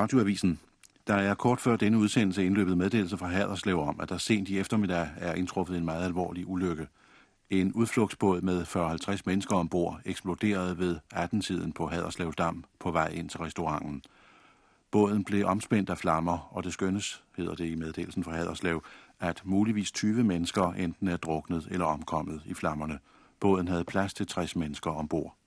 Radioavisen. Der er kort før denne udsendelse indløbet meddelelse fra Haderslev om, at der sent i eftermiddag er indtruffet en meget alvorlig ulykke. En udflugtsbåd med 40-50 mennesker ombord eksploderede ved 18-tiden på Haderslev Dam på vej ind til restauranten. Båden blev omspændt af flammer, og det skønnes, hedder det i meddelelsen fra Haderslev, at muligvis 20 mennesker enten er druknet eller omkommet i flammerne. Båden havde plads til 60 mennesker ombord.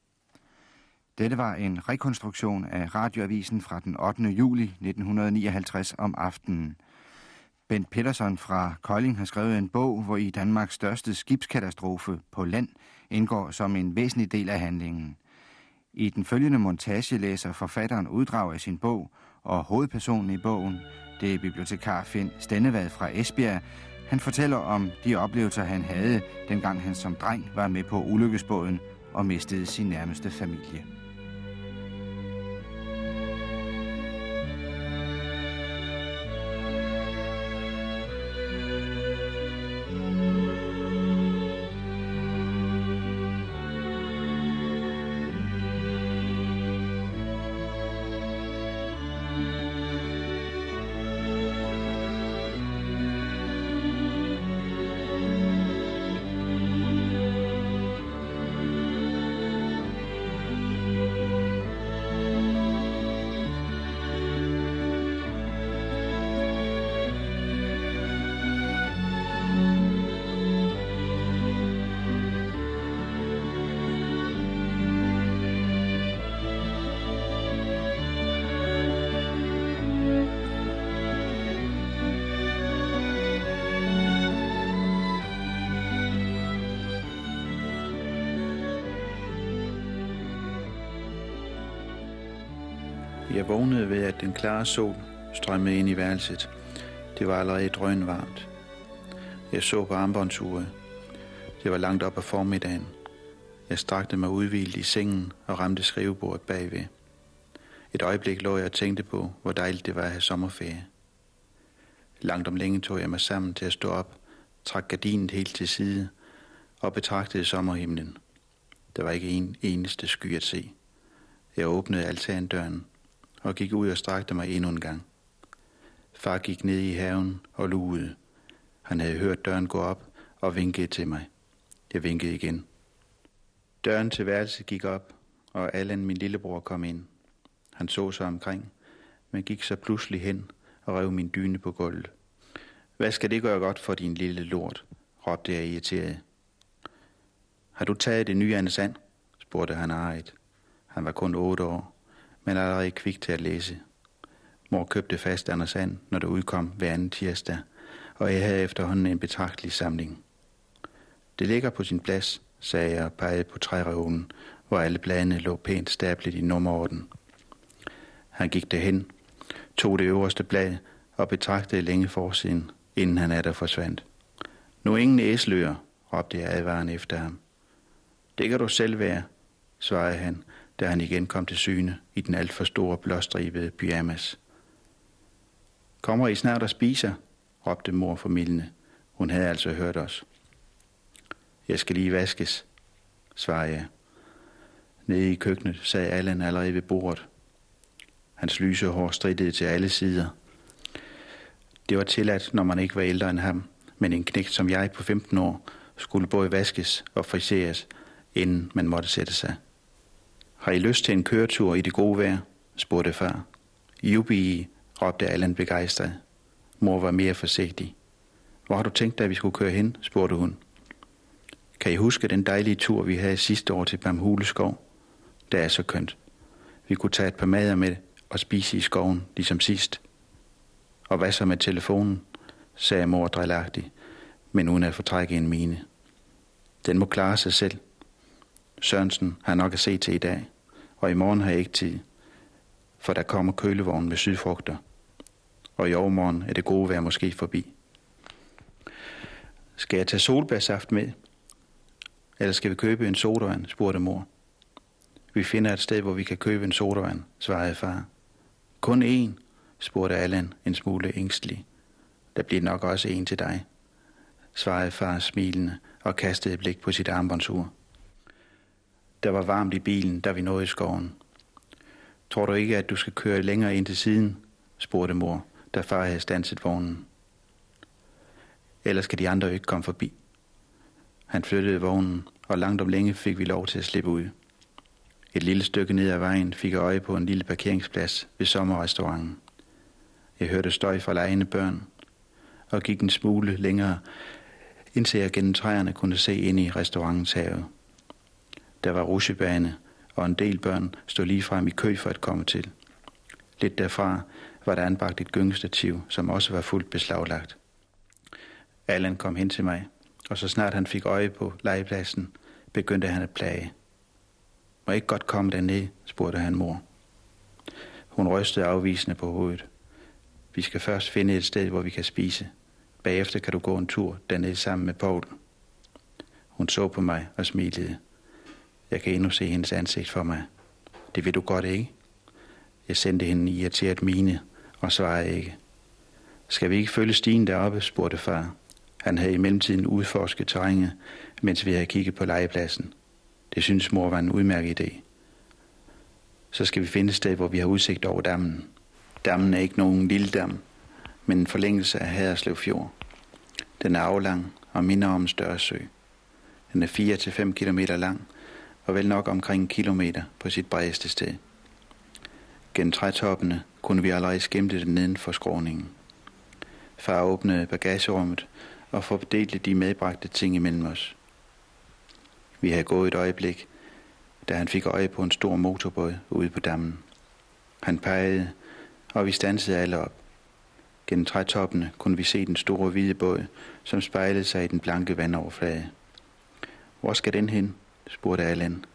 Dette var en rekonstruktion af radioavisen fra den 8. juli 1959 om aftenen. Bent Petersen fra Kolding har skrevet en bog, hvor i Danmarks største skibskatastrofe på land indgår som en væsentlig del af handlingen. I den følgende montage læser forfatteren uddrag af sin bog, og hovedpersonen i bogen, det er bibliotekar Finn Stennevad fra Esbjerg, han fortæller om de oplevelser, han havde, dengang han som dreng var med på ulykkesbåden og mistede sin nærmeste familie. Jeg vågnede ved, at den klare sol strømmede ind i værelset. Det var allerede drøn varmt. Jeg så på armbåndsuret. Det var langt op ad formiddagen. Jeg strakte mig udvildt i sengen og ramte skrivebordet bagved. Et øjeblik lå jeg og tænkte på, hvor dejligt det var at have sommerferie. Langt om længe tog jeg mig sammen til at stå op, trak gardinet helt til side og betragtede sommerhimlen. Der var ikke en eneste sky at se. Jeg åbnede altandøren og gik ud og strakte mig endnu en gang. Far gik ned i haven og lugede. Han havde hørt døren gå op og vinkede til mig. Jeg vinkede igen. Døren til værelset gik op, og Allan, min lillebror, kom ind. Han så sig omkring, men gik så pludselig hen og rev min dyne på gulvet. Hvad skal det gøre godt for din lille lort? råbte jeg irriteret. Har du taget det nye Anne Sand? spurgte han ejet. Han var kun otte år men allerede kvik til at læse. Mor købte fast Anders And, når det udkom hver anden tirsdag, og jeg havde efterhånden en betragtelig samling. Det ligger på sin plads, sagde jeg og pegede på træreolen, hvor alle bladene lå pænt stablet i nummerorden. Han gik derhen, tog det øverste blad og betragtede længe forsiden, inden han er der forsvandt. Nu ingen æsløer, råbte jeg advaren efter ham. Det kan du selv være, svarede han da han igen kom til syne i den alt for store blåstribede pyjamas. Kommer I snart og spiser? råbte mor formidlende. Hun havde altså hørt os. Jeg skal lige vaskes, svarede jeg. Nede i køkkenet sad Allan allerede ved bordet. Hans lyse hår strittede til alle sider. Det var tilladt, når man ikke var ældre end ham, men en knægt som jeg på 15 år skulle både vaskes og friseres, inden man måtte sætte sig. Har I lyst til en køretur i det gode vejr? spurgte far. Jubi, råbte Allan begejstret. Mor var mere forsigtig. Hvor har du tænkt dig, at vi skulle køre hen? spurgte hun. Kan I huske den dejlige tur, vi havde sidste år til Bamhuleskov? Det er så kønt. Vi kunne tage et par mader med og spise i skoven, ligesom sidst. Og hvad så med telefonen? sagde mor drillagtigt, men uden at fortrække en mine. Den må klare sig selv. Sørensen har nok at se til i dag og i morgen har jeg ikke tid, for der kommer kølevognen med sydfrugter, og i overmorgen er det gode vejr måske forbi. Skal jeg tage solbærsaft med? Eller skal vi købe en sodavand, spurgte mor. Vi finder et sted, hvor vi kan købe en sodavand, svarede far. Kun én, spurgte Allan en smule ængstelig. Der bliver nok også en til dig, svarede far smilende og kastede et blik på sit armbåndsur. Der var varmt i bilen, da vi nåede skoven. Tror du ikke, at du skal køre længere ind til siden, spurgte mor, da far havde stanset vognen. Ellers skal de andre jo ikke komme forbi. Han flyttede vognen, og langt om længe fik vi lov til at slippe ud. Et lille stykke ned ad vejen fik jeg øje på en lille parkeringsplads ved sommerrestauranten. Jeg hørte støj fra lejende børn, og gik en smule længere, indtil jeg gennem træerne kunne se ind i restaurantens have. Der var rusjebane, og en del børn stod lige frem i kø for at komme til. Lidt derfra var der anbragt et gyngestativ, som også var fuldt beslaglagt. Allan kom hen til mig, og så snart han fik øje på legepladsen, begyndte han at plage. Må jeg ikke godt komme derned, spurgte han mor. Hun rystede afvisende på hovedet. Vi skal først finde et sted, hvor vi kan spise. Bagefter kan du gå en tur dernede sammen med Paul. Hun så på mig og smilede. Jeg kan endnu se hendes ansigt for mig. Det vil du godt ikke? Jeg sendte hende en irriteret mine og svarede ikke. Skal vi ikke følge stien deroppe, spurgte far. Han havde i mellemtiden udforsket terrænet, mens vi havde kigget på legepladsen. Det synes mor var en udmærket idé. Så skal vi finde et sted, hvor vi har udsigt over dammen. Dammen er ikke nogen lille dam, men en forlængelse af Haderslev Fjord. Den er aflang og minder om en større sø. Den er 4-5 km lang og vel nok omkring en kilometer på sit bredeste sted. Gennem trætoppene kunne vi allerede skimte den neden for skråningen. Far åbnede bagagerummet og fordelte de medbragte ting imellem os. Vi havde gået et øjeblik, da han fik øje på en stor motorbåd ude på dammen. Han pegede, og vi stansede alle op. Gennem trætoppene kunne vi se den store hvide båd, som spejlede sig i den blanke vandoverflade. Hvor skal den hen? Spurgte Allan.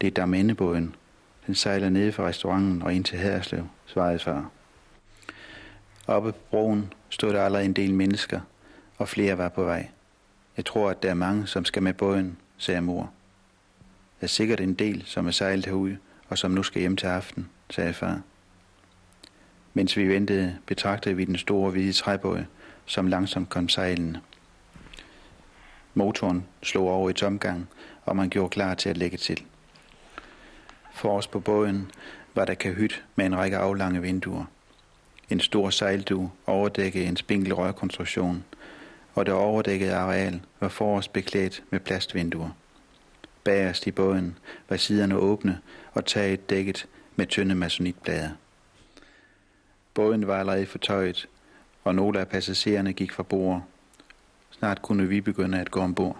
Det er Damendebåden. Den sejler nede fra restauranten og ind til Haderslev, svarede far. Oppe på broen stod der allerede en del mennesker, og flere var på vej. Jeg tror, at der er mange, som skal med båden, sagde mor. Der er sikkert en del, som er sejlet herude, og som nu skal hjem til aften, sagde far. Mens vi ventede, betragtede vi den store hvide træbåd, som langsomt kom sejlende. Motoren slog over i tomgang, og man gjorde klar til at lægge til. For os på båden var der kahyt med en række aflange vinduer. En stor sejldue overdækkede en spinkel rørkonstruktion, og det overdækkede areal var forrest beklædt med plastvinduer. Bagerst i båden var siderne åbne og taget dækket med tynde masonitblade. Båden var allerede fortøjet, og nogle af passagererne gik fra bord. Snart kunne vi begynde at gå ombord.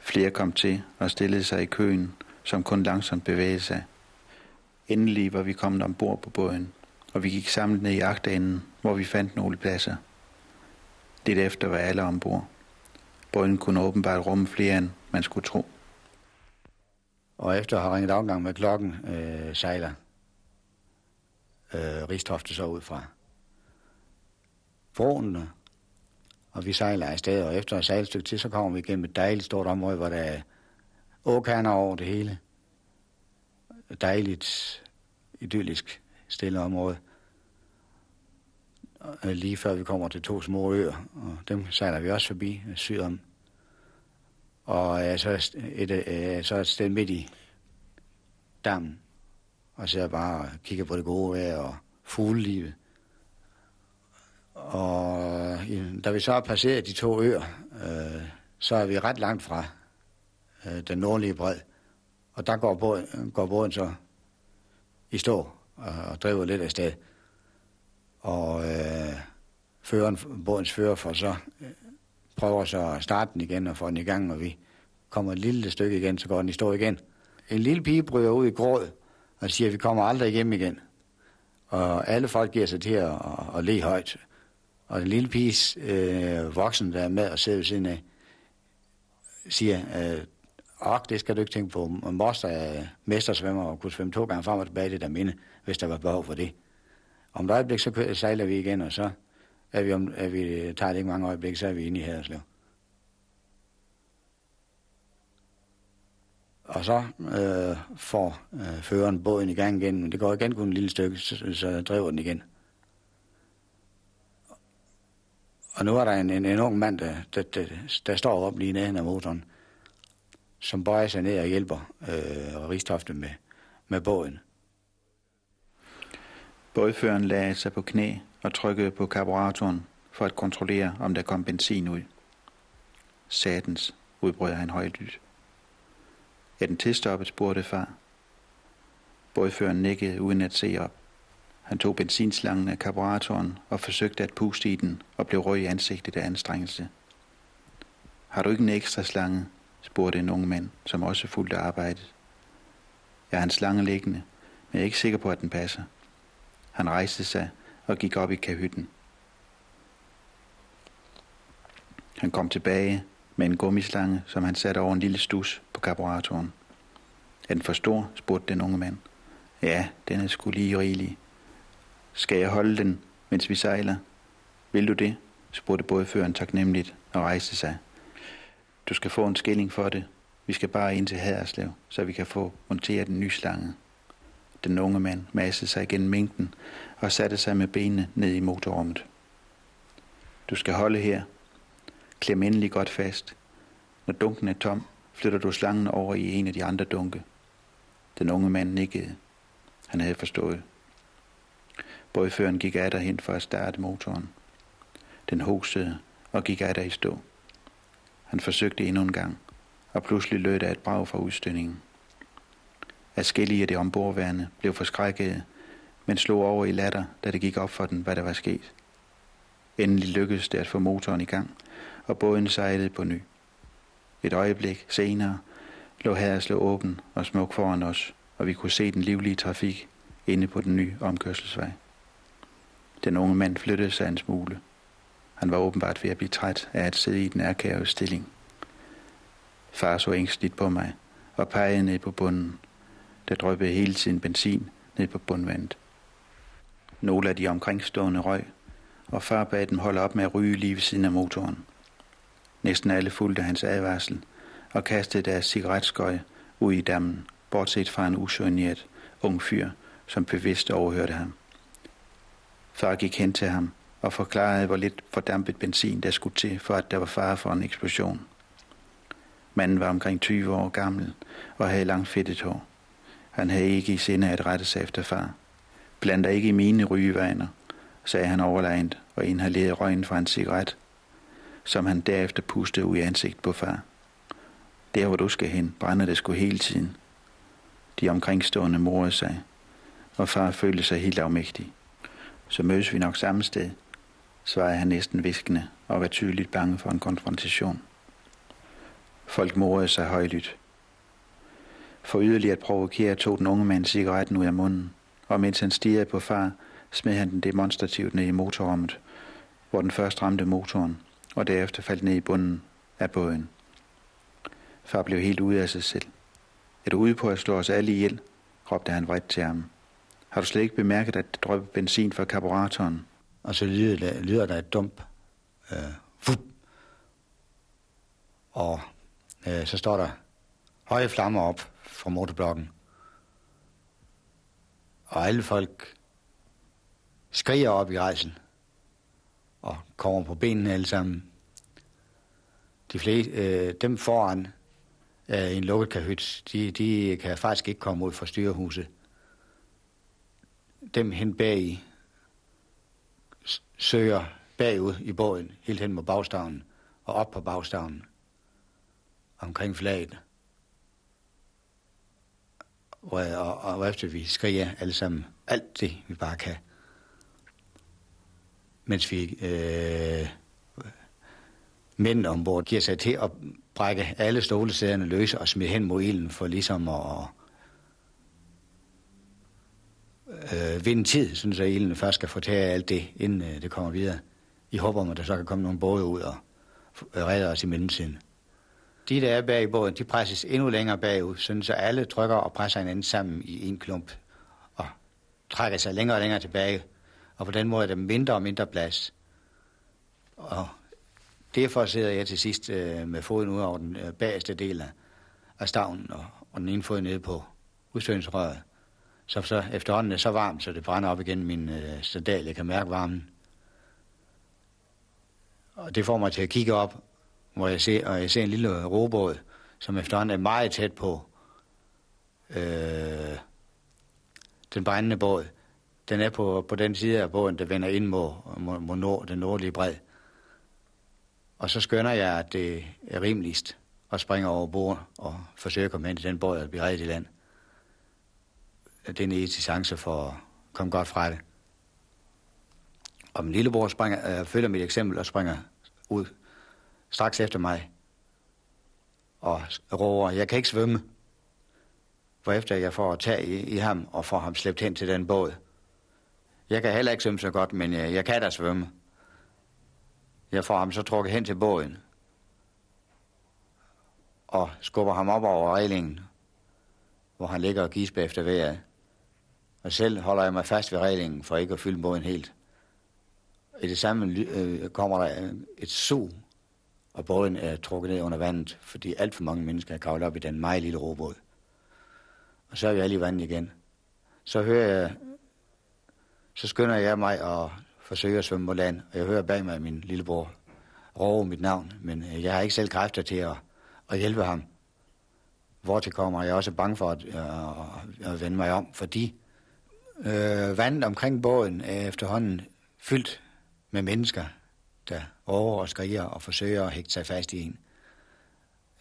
Flere kom til og stillede sig i køen, som kun langsomt bevægede sig. Endelig var vi kommet ombord på båden, og vi gik samlet ned i agterenden, hvor vi fandt nogle pladser. Lidt efter var alle ombord. Båden kunne åbenbart rumme flere, end man skulle tro. Og efter at have ringet afgang med klokken, øh, sejler øh, Ristofte så ud fra Forhåndene og vi sejler afsted, og efter at sejle et stykke til, så kommer vi igennem et dejligt stort område, hvor der er åkerner over det hele. Et dejligt, idyllisk, stille område. Øh, lige før vi kommer til to små øer, og dem sejler vi også forbi øh, sydom. Og er så et, så et sted midt i dammen, og sidder bare og kigger på det gode vejr og fuglelivet. Og da vi så har passeret de to øer, øh, så er vi ret langt fra øh, den nordlige bred. Og der går båden, går båden så i stå og, og driver lidt af sted. Og øh, føren, bådens fører får så øh, prøver så at starte den igen og få den i gang, og vi kommer et lille stykke igen, så går den i stå igen. En lille pige bryder ud i gråd og siger, at vi kommer aldrig hjem igen. Og alle folk giver sig til at, at, at le højt. Og den lille piges øh, voksen, der er med og sidder ved siden af, siger, øh, og det skal du ikke tænke på. Moster er mestersvømmer og kunne svømme to gange frem og tilbage det der minde, hvis der var behov for det. Om et øjeblik, så sejler vi igen, og så er vi, om, er vi, tager det ikke mange øjeblik, så er vi inde i Haderslev. Og så øh, får øh, føreren båden i gang igen, men det går igen kun et lille stykke, så, så driver den igen. Og nu er der en, en, en ung mand, der, der, der, der står op lige nede af motoren, som bøjer sig ned og hjælper øh, Ristofte med, med båden. Bådføreren lagde sig på knæ og trykkede på karburatoren for at kontrollere, om der kom benzin ud. Satans, udbrød han højlydt. Er den tilstoppet, spurgte far. Bådføreren nikkede uden at se op. Han tog benzinslangen af karburatoren og forsøgte at puste i den og blev rød i ansigtet af anstrengelse. Har du ikke en ekstra slange? spurgte en ung mand, som også fulgte arbejdet. Jeg har en slange liggende, men jeg er ikke sikker på, at den passer. Han rejste sig og gik op i kahytten. Han kom tilbage med en gummislange, som han satte over en lille stus på karburatoren. Er den for stor? spurgte den unge mand. Ja, den er sgu lige rigelig. Skal jeg holde den, mens vi sejler? Vil du det? spurgte bådføreren taknemmeligt og rejste sig. Du skal få en skilling for det. Vi skal bare ind til Haderslev, så vi kan få monteret den nye slange. Den unge mand massede sig gennem mængden og satte sig med benene ned i motorrummet. Du skal holde her. Klem endelig godt fast. Når dunken er tom, flytter du slangen over i en af de andre dunke. Den unge mand nikkede. Han havde forstået. Bådføren gik af hen for at starte motoren. Den hostede og gik af i stå. Han forsøgte endnu en gang, og pludselig lød der et brag fra udstødningen. Adskillige af de ombordværende blev forskrækkede, men slog over i latter, da det gik op for den, hvad der var sket. Endelig lykkedes det at få motoren i gang, og båden sejlede på ny. Et øjeblik senere lå Haderslev åben og smuk foran os, og vi kunne se den livlige trafik inde på den nye omkørselsvej. Den unge mand flyttede sig en smule. Han var åbenbart ved at blive træt af at sidde i den ærkærede stilling. Far så ængstligt på mig og pegede ned på bunden. Der drøbede hele tiden benzin ned på bundvandet. Nogle af de omkringstående røg, og far bad dem holde op med at ryge lige ved siden af motoren. Næsten alle fulgte hans advarsel og kastede deres cigaretskøj ud i dammen, bortset fra en usøgnet ung fyr, som bevidst overhørte ham. Far gik hen til ham og forklarede, hvor lidt fordampet benzin der skulle til, for at der var fare for en eksplosion. Manden var omkring 20 år gammel og havde langt fedtet hår. Han havde ikke i sinde at rette sig efter far. Blander ikke i mine rygevaner, sagde han overlegent og inhalerede røgen fra en cigaret, som han derefter pustede ud i ansigt på far. Der hvor du skal hen, brænder det sgu hele tiden. De omkringstående morede sig, og far følte sig helt afmægtig. Så mødes vi nok samme sted, svarede han næsten viskende og var tydeligt bange for en konfrontation. Folk morede sig højlydt. For yderligere at provokere tog den unge mand cigaretten ud af munden, og mens han stirrede på far, smed han den demonstrativt ned i motorrummet, hvor den først ramte motoren, og derefter faldt ned i bunden af båden. Far blev helt ude af sig selv. Er du ude på at slå os alle ihjel? råbte han vredt til ham. Har du slet ikke bemærket, at det drøber benzin fra karburatoren? Og så lyder der, lyder der et dump. Øh, fup. Og øh, så står der høje flammer op fra motorblokken. Og alle folk skriger op i rejsen og kommer på benene alle sammen. De fleste, øh, dem foran øh, en lukket kahyt, de, de kan faktisk ikke komme ud fra styrehuset. Dem hen bag søger bagud i båden, helt hen mod bagstavnen og op på bagstavnen omkring flaget. Og, og, og efter vi skriger alle sammen alt det, vi bare kan. Mens vi øh, mænd ombord giver sig til at brække alle stolesæderne løse og smide hen mod ilden for ligesom at øh, vinde tid, sådan så ilden først skal få taget alt det, inden øh, det kommer videre. I håber om, at der så kan komme nogle både ud og øh, redde os i mellemtiden. De, der er bag i båden, de presses endnu længere bagud, sådan så alle trykker og presser hinanden sammen i en klump og trækker sig længere og længere tilbage. Og på den måde er der mindre og mindre plads. Og derfor sidder jeg til sidst øh, med foden ud over den øh, bagerste del af, af stavnen og, og den ene fod nede på udstødningsrøret. Så, så efterhånden er så varmt, så det brænder op igen min øh, sandal. Jeg kan mærke varmen. Og det får mig til at kigge op hvor jeg ser, og jeg ser en lille øh, robåd, som efterhånden er meget tæt på øh, den brændende båd. Den er på, på den side af båden, der vender ind mod, mod, mod nord, den nordlige bred. Og så skønner jeg, at det er rimeligst at springe over bord og forsøge at komme hen til den båd og blive reddet i land den er eneste chance for at komme godt fra det. Og min lillebror springer, øh, følger mit eksempel og springer ud straks efter mig. Og råber, jeg kan ikke svømme. efter jeg får tag i, i ham og får ham slæbt hen til den båd. Jeg kan heller ikke svømme så godt, men jeg, jeg kan da svømme. Jeg får ham så trukket hen til båden. Og skubber ham op over reglingen, hvor han ligger og gisper efter vejret. Og selv holder jeg mig fast ved reglingen for ikke at fylde båden helt. I det samme øh, kommer der øh, et sug, og båden er trukket ned under vandet, fordi alt for mange mennesker er kravlet op i den meget lille robåd. Og så er vi alle i vandet igen. Så hører jeg, så skynder jeg mig at forsøge at svømme på land, og jeg hører bag mig min lillebror råbe mit navn, men øh, jeg har ikke selv kræfter til at, at hjælpe ham. Hvortil kommer jeg også bange for at, øh, at, at vende mig om, fordi øh, vandet omkring båden er efterhånden fyldt med mennesker, der over og skriger og forsøger at hægte sig fast i en.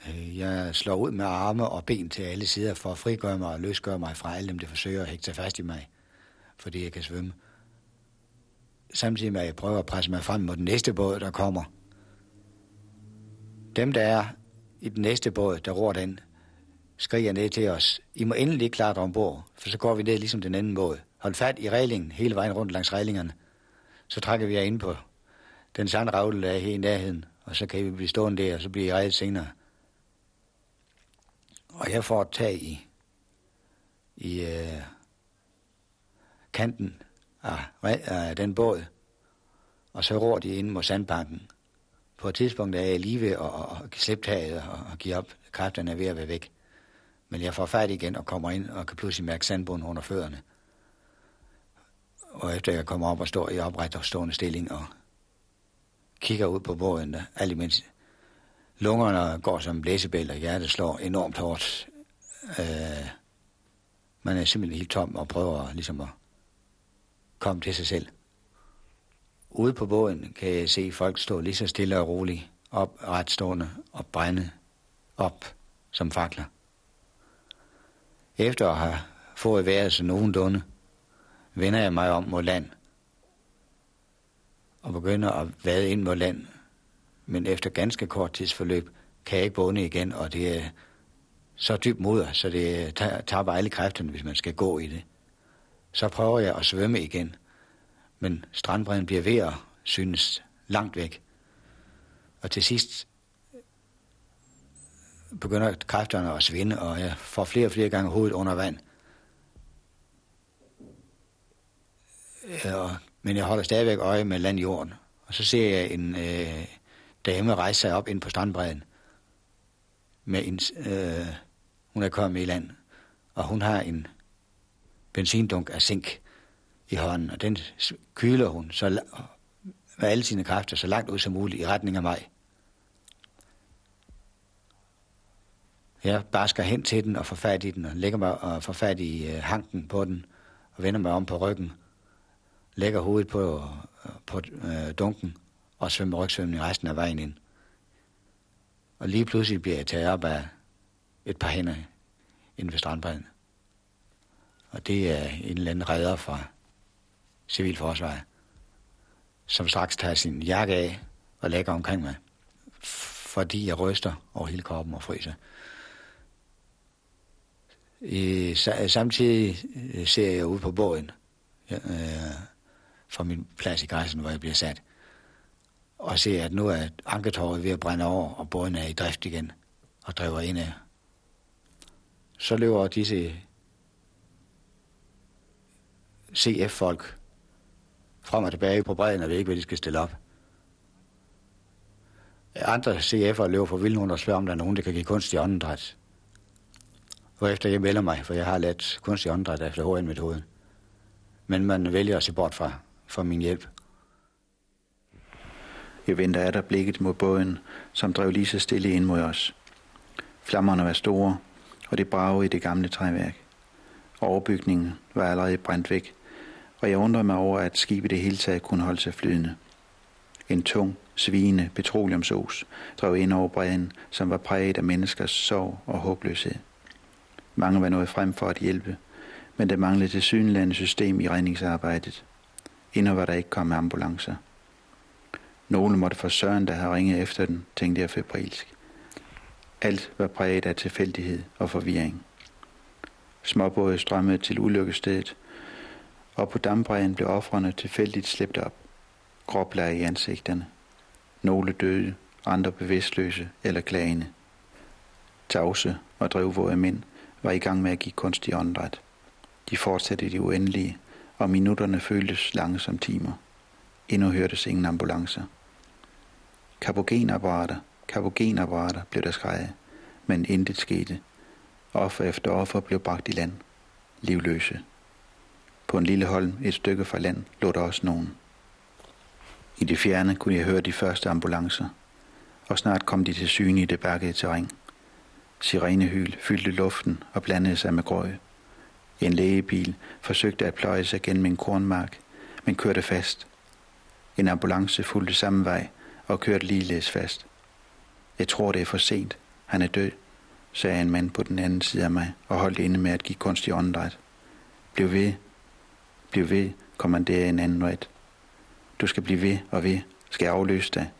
Øh, jeg slår ud med arme og ben til alle sider for at frigøre mig og løsgøre mig fra alle dem, der forsøger at hægte sig fast i mig, fordi jeg kan svømme. Samtidig med, at jeg prøver at presse mig frem mod den næste båd, der kommer. Dem, der er i den næste båd, der ror den, skriger ned til os. I må endelig ikke klare ombord, for så går vi ned ligesom den anden båd. Hold fat i reglingen hele vejen rundt langs reglingerne. Så trækker vi jer ind på den sandravle, der er her i nærheden, og så kan vi blive stående der, og så bliver I reddet senere. Og jeg får tag i, i øh, kanten af, af den båd, og så ror de ind mod sandbanken. På et tidspunkt er jeg lige ved at, at slippe taget og, og give op. Kræfterne er ved at være væk. Men jeg får fat igen og kommer ind og kan pludselig mærke sandbunden under fødderne. Og efter jeg kommer op og står i opret og stående stilling og kigger ud på båden, der, alt imens lungerne går som blæsebæl, og hjertet slår enormt hårdt. Øh, man er simpelthen helt tom og prøver ligesom at komme til sig selv. Ude på båden kan jeg se folk stå lige så stille og roligt, op retstående og brænde op som fakler. Efter at have fået været så nogenlunde, vender jeg mig om mod land og begynder at vade ind mod land. Men efter ganske kort tidsforløb kan jeg ikke bunde igen, og det er så dybt moder, så det tager alle kræfterne, hvis man skal gå i det. Så prøver jeg at svømme igen, men strandbredden bliver ved at synes langt væk. Og til sidst begynder kræfterne at svinde, og jeg får flere og flere gange hovedet under vand. Og, men jeg holder stadigvæk øje med landjorden. Og så ser jeg en øh, dame rejse sig op ind på strandbredden. Med en, øh, hun er kommet i land, og hun har en benzindunk af zink i hånden, og den kyler hun så med alle sine kræfter så langt ud som muligt i retning af mig. Jeg bare skal hen til den og få fat i den, og lægger mig og får fat i øh, hanken på den, og vender mig om på ryggen, lægger hovedet på, øh, på øh, dunken, og svømmer rygsvømning resten af vejen ind. Og lige pludselig bliver jeg taget op af et par hænder inde ved strandbredden. Og det er en eller anden redder fra civilforsvaret, som straks tager sin jakke af og lægger omkring mig, fordi jeg ryster over hele kroppen og fryser. I, samtidig øh, ser jeg ud på båden øh, fra min plads i græsen, hvor jeg bliver sat, og ser, at nu er anketåret ved at brænde over, og båden er i drift igen og driver ind af. Så løber disse CF-folk frem og tilbage på bredden, og ved ikke, hvad de skal stille op. Andre CF'er løber for vildt og spørger, om der er nogen, der kan give kunstig åndedræt efter jeg melder mig, for jeg har let kunstig åndedræt efter HN-metoden. Men man vælger at se bort fra, fra min hjælp. Jeg venter af der blikket mod båden, som drev lige så stille ind mod os. Flammerne var store, og det bragede i det gamle træværk. Overbygningen var allerede brændt væk, og jeg undrede mig over, at skibet det hele taget kunne holde sig flydende. En tung, svigende petroleumsos drev ind over bredden, som var præget af menneskers sorg og håbløshed. Mange var nået frem for at hjælpe, men der manglede det synlande system i redningsarbejdet. Endnu var der ikke kommet ambulancer. Nogle måtte få søren, der havde ringet efter den, tænkte jeg febrilsk. Alt var præget af tilfældighed og forvirring. Småbåde strømmede til ulykkestedet, og på dampbræden blev offrene tilfældigt slæbt op. Gråbler i ansigterne. Nogle døde, andre bevidstløse eller klagende. Tavse og drivvåde mænd var i gang med at give kunstig åndedræt. De fortsatte de uendelige, og minutterne føltes lange som timer. Endnu hørtes ingen ambulancer. Kapogenapparater, kapogenapparater blev der skrejet, men intet skete. Offer efter offer blev bragt i land. Livløse. På en lille holm et stykke fra land lå der også nogen. I det fjerne kunne jeg høre de første ambulancer, og snart kom de til syne i det bakkede terræn. Sirenehyl fyldte luften og blandede sig med grøg. En lægebil forsøgte at pløje sig gennem en kornmark, men kørte fast. En ambulance fulgte samme vej og kørte ligeledes fast. Jeg tror, det er for sent. Han er død, sagde en mand på den anden side af mig og holdt inde med at give kunstig åndedræt. Bliv ved. Bliv ved, kommanderede en anden ret. Du skal blive ved og ved. Skal jeg afløse dig?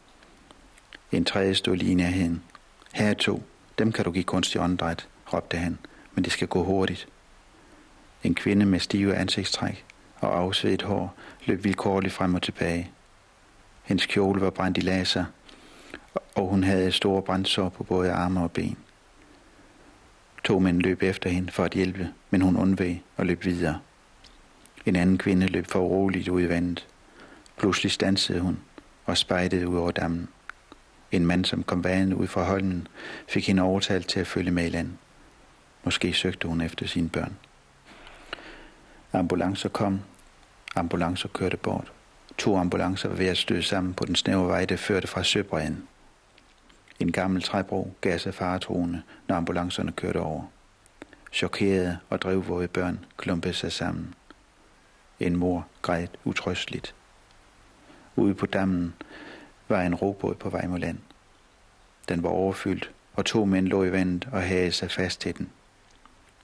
En tredje stod lige i nærheden. Her er to. Dem kan du give kunstig åndedræt, råbte han, men det skal gå hurtigt. En kvinde med stive ansigtstræk og afsvedet hår løb vilkårligt frem og tilbage. Hendes kjole var brændt i laser, og hun havde store brændsår på både arme og ben. To mænd løb efter hende for at hjælpe, men hun undveg og løb videre. En anden kvinde løb for uroligt ud i vandet. Pludselig stansede hun og spejdede ud over dammen. En mand, som kom vandet ud fra holden, fik hende overtalt til at følge med i land. Måske søgte hun efter sine børn. Ambulancer kom. Ambulancer kørte bort. To ambulancer var ved at støde sammen på den snævre vej, der førte fra Søbredden. En gammel træbro gav sig faretroende, når ambulancerne kørte over. Chokerede og drivvåde børn klumpede sig sammen. En mor græd utrøsteligt. Ude på dammen var en robåd på vej mod land. Den var overfyldt, og to mænd lå i vandet og havde sig fast til den.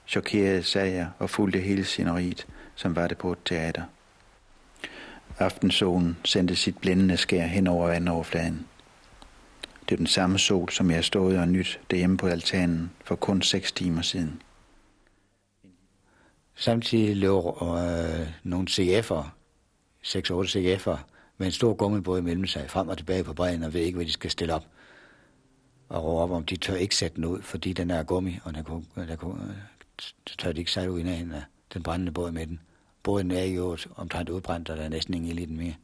Chokeret sagde jeg og fulgte hele sceneriet, som var det på et teater. Aftensolen sendte sit blændende skær hen over vandoverfladen. Det er den samme sol, som jeg stod og nyt derhjemme på altanen for kun seks timer siden. Samtidig lå øh, nogle CF'er, 6-8 CF'er, med en stor gummibåd imellem sig, frem og tilbage på bredden, og ved ikke, hvad de skal stille op. Og råbe op, om de tør ikke sætte den ud, fordi den er gummi, og der, kunne, der kunne, tør de ikke sejle ud i nærheden af den brændende båd med den. Båden er jo omtrent udbrændt, og der er næsten ingen i den mere.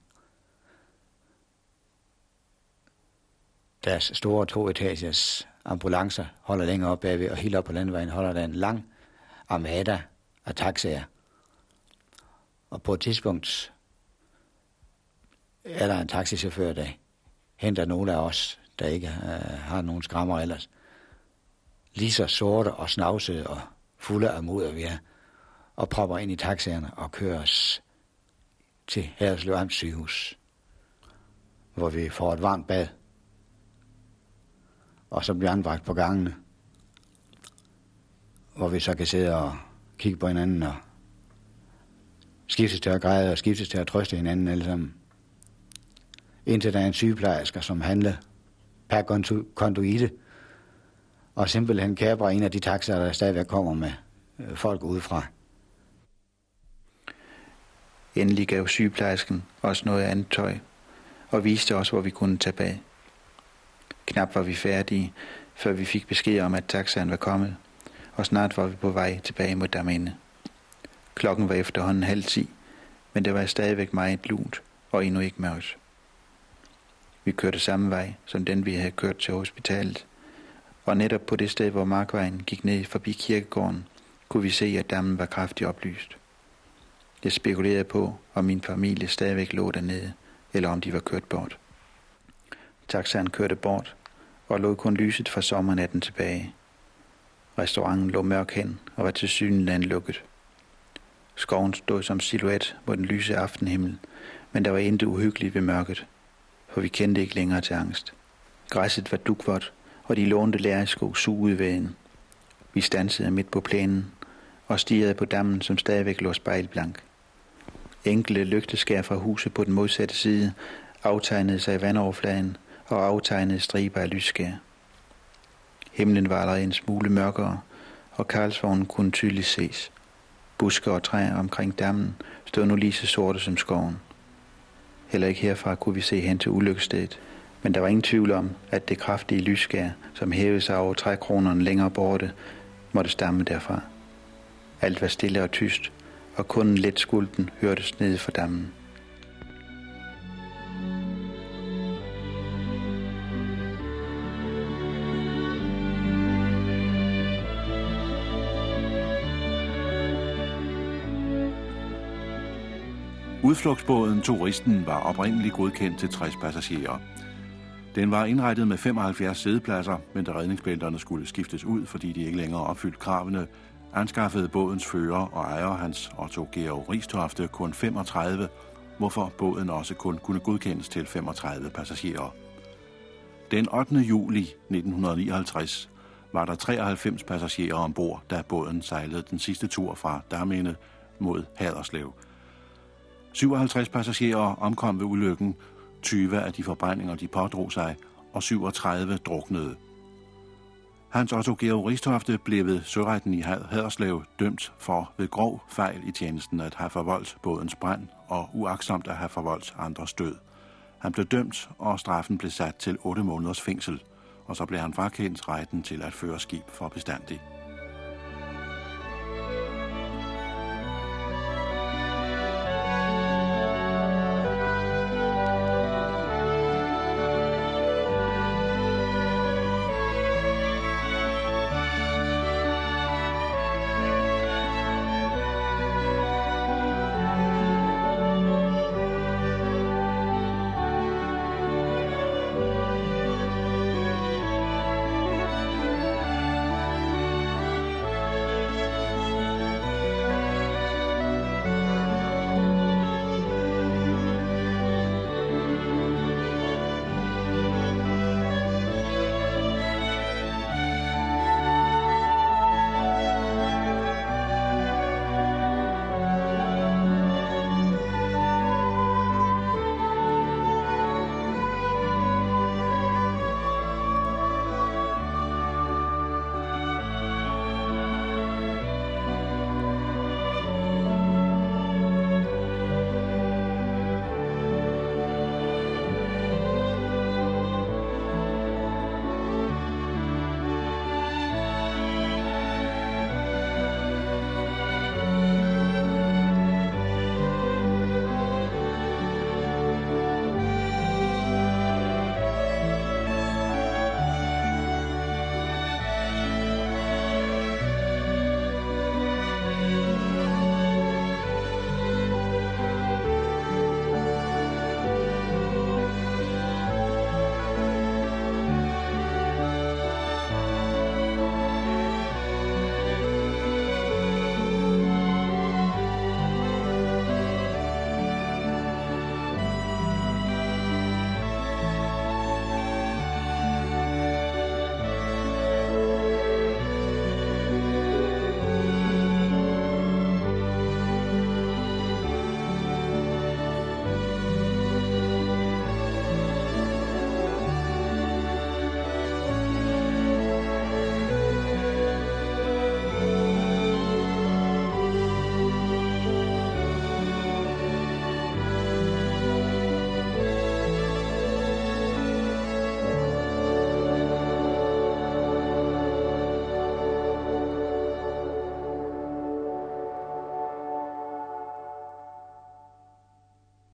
Deres store toetagers ambulancer holder længere op bagved, og helt op på landvejen holder der en lang armada af taxaer. Og på et tidspunkt er der en taxichauffør, der henter nogle af os, der ikke øh, har nogen skrammer ellers. Lige så sorte og snavsede og fulde af mod, vi er, og propper ind i taxaerne og kører os til Herreslev Amts sygehus, hvor vi får et varmt bad, og så bliver anbragt på gangene, hvor vi så kan sidde og kigge på hinanden og skiftes til at græde og skiftes til at trøste hinanden alle sammen. Indtil der er en sygeplejerske, som handler per konduite, og simpelthen kæber en af de taxaer, der stadigvæk kommer med øh, folk udefra. Endelig gav sygeplejersken også noget andet tøj, og viste os, hvor vi kunne tage bag. Knap var vi færdige, før vi fik besked om, at taxaen var kommet, og snart var vi på vej tilbage mod Damene. Klokken var efterhånden halv ti, men det var stadigvæk meget lunt og endnu ikke mørkt. Vi kørte samme vej, som den vi havde kørt til hospitalet, og netop på det sted, hvor markvejen gik ned forbi kirkegården, kunne vi se, at dammen var kraftigt oplyst. Jeg spekulerede på, om min familie stadigvæk lå dernede, eller om de var kørt bort. Taxaen kørte bort, og lå kun lyset fra sommernatten tilbage. Restauranten lå mørk hen og var til synligheden lukket. Skoven stod som silhuet mod den lyse aftenhimmel, men der var intet uhyggeligt ved mørket, for vi kendte ikke længere til angst. Græsset var dukvot, og de lånte lærersko sugede vægen. Vi stansede midt på plænen og stirrede på dammen, som stadigvæk lå spejlblank. Enkelte lygteskær fra huset på den modsatte side aftegnede sig i vandoverfladen og aftegnede striber af lysskær. Himlen var allerede en smule mørkere, og Karlsvognen kunne tydeligt ses. Buske og træer omkring dammen stod nu lige så sorte som skoven. Heller ikke herfra kunne vi se hen til ulykkesstedet. men der var ingen tvivl om, at det kraftige lysskær, som hævede sig over trækronerne længere borte, måtte stamme derfra. Alt var stille og tyst, og kun en let skulden hørtes nede for dammen. Udflugtsbåden Turisten var oprindeligt godkendt til 60 passagerer. Den var indrettet med 75 sædepladser, men da redningsbælterne skulle skiftes ud, fordi de ikke længere opfyldte kravene, anskaffede bådens fører og ejer hans Otto Georg Ristofte kun 35, hvorfor båden også kun kunne godkendes til 35 passagerer. Den 8. juli 1959 var der 93 passagerer ombord, da båden sejlede den sidste tur fra Damene mod Haderslev. 57 passagerer omkom ved ulykken, 20 af de forbrændinger, de pådrog sig, og 37 druknede. Hans Otto Georg Ristofte blev ved søretten i Haderslev dømt for ved grov fejl i tjenesten at have forvoldt bådens brand og uaksomt at have forvoldt andres død. Han blev dømt, og straffen blev sat til 8 måneders fængsel, og så blev han frakendt retten til at føre skib for bestandigt.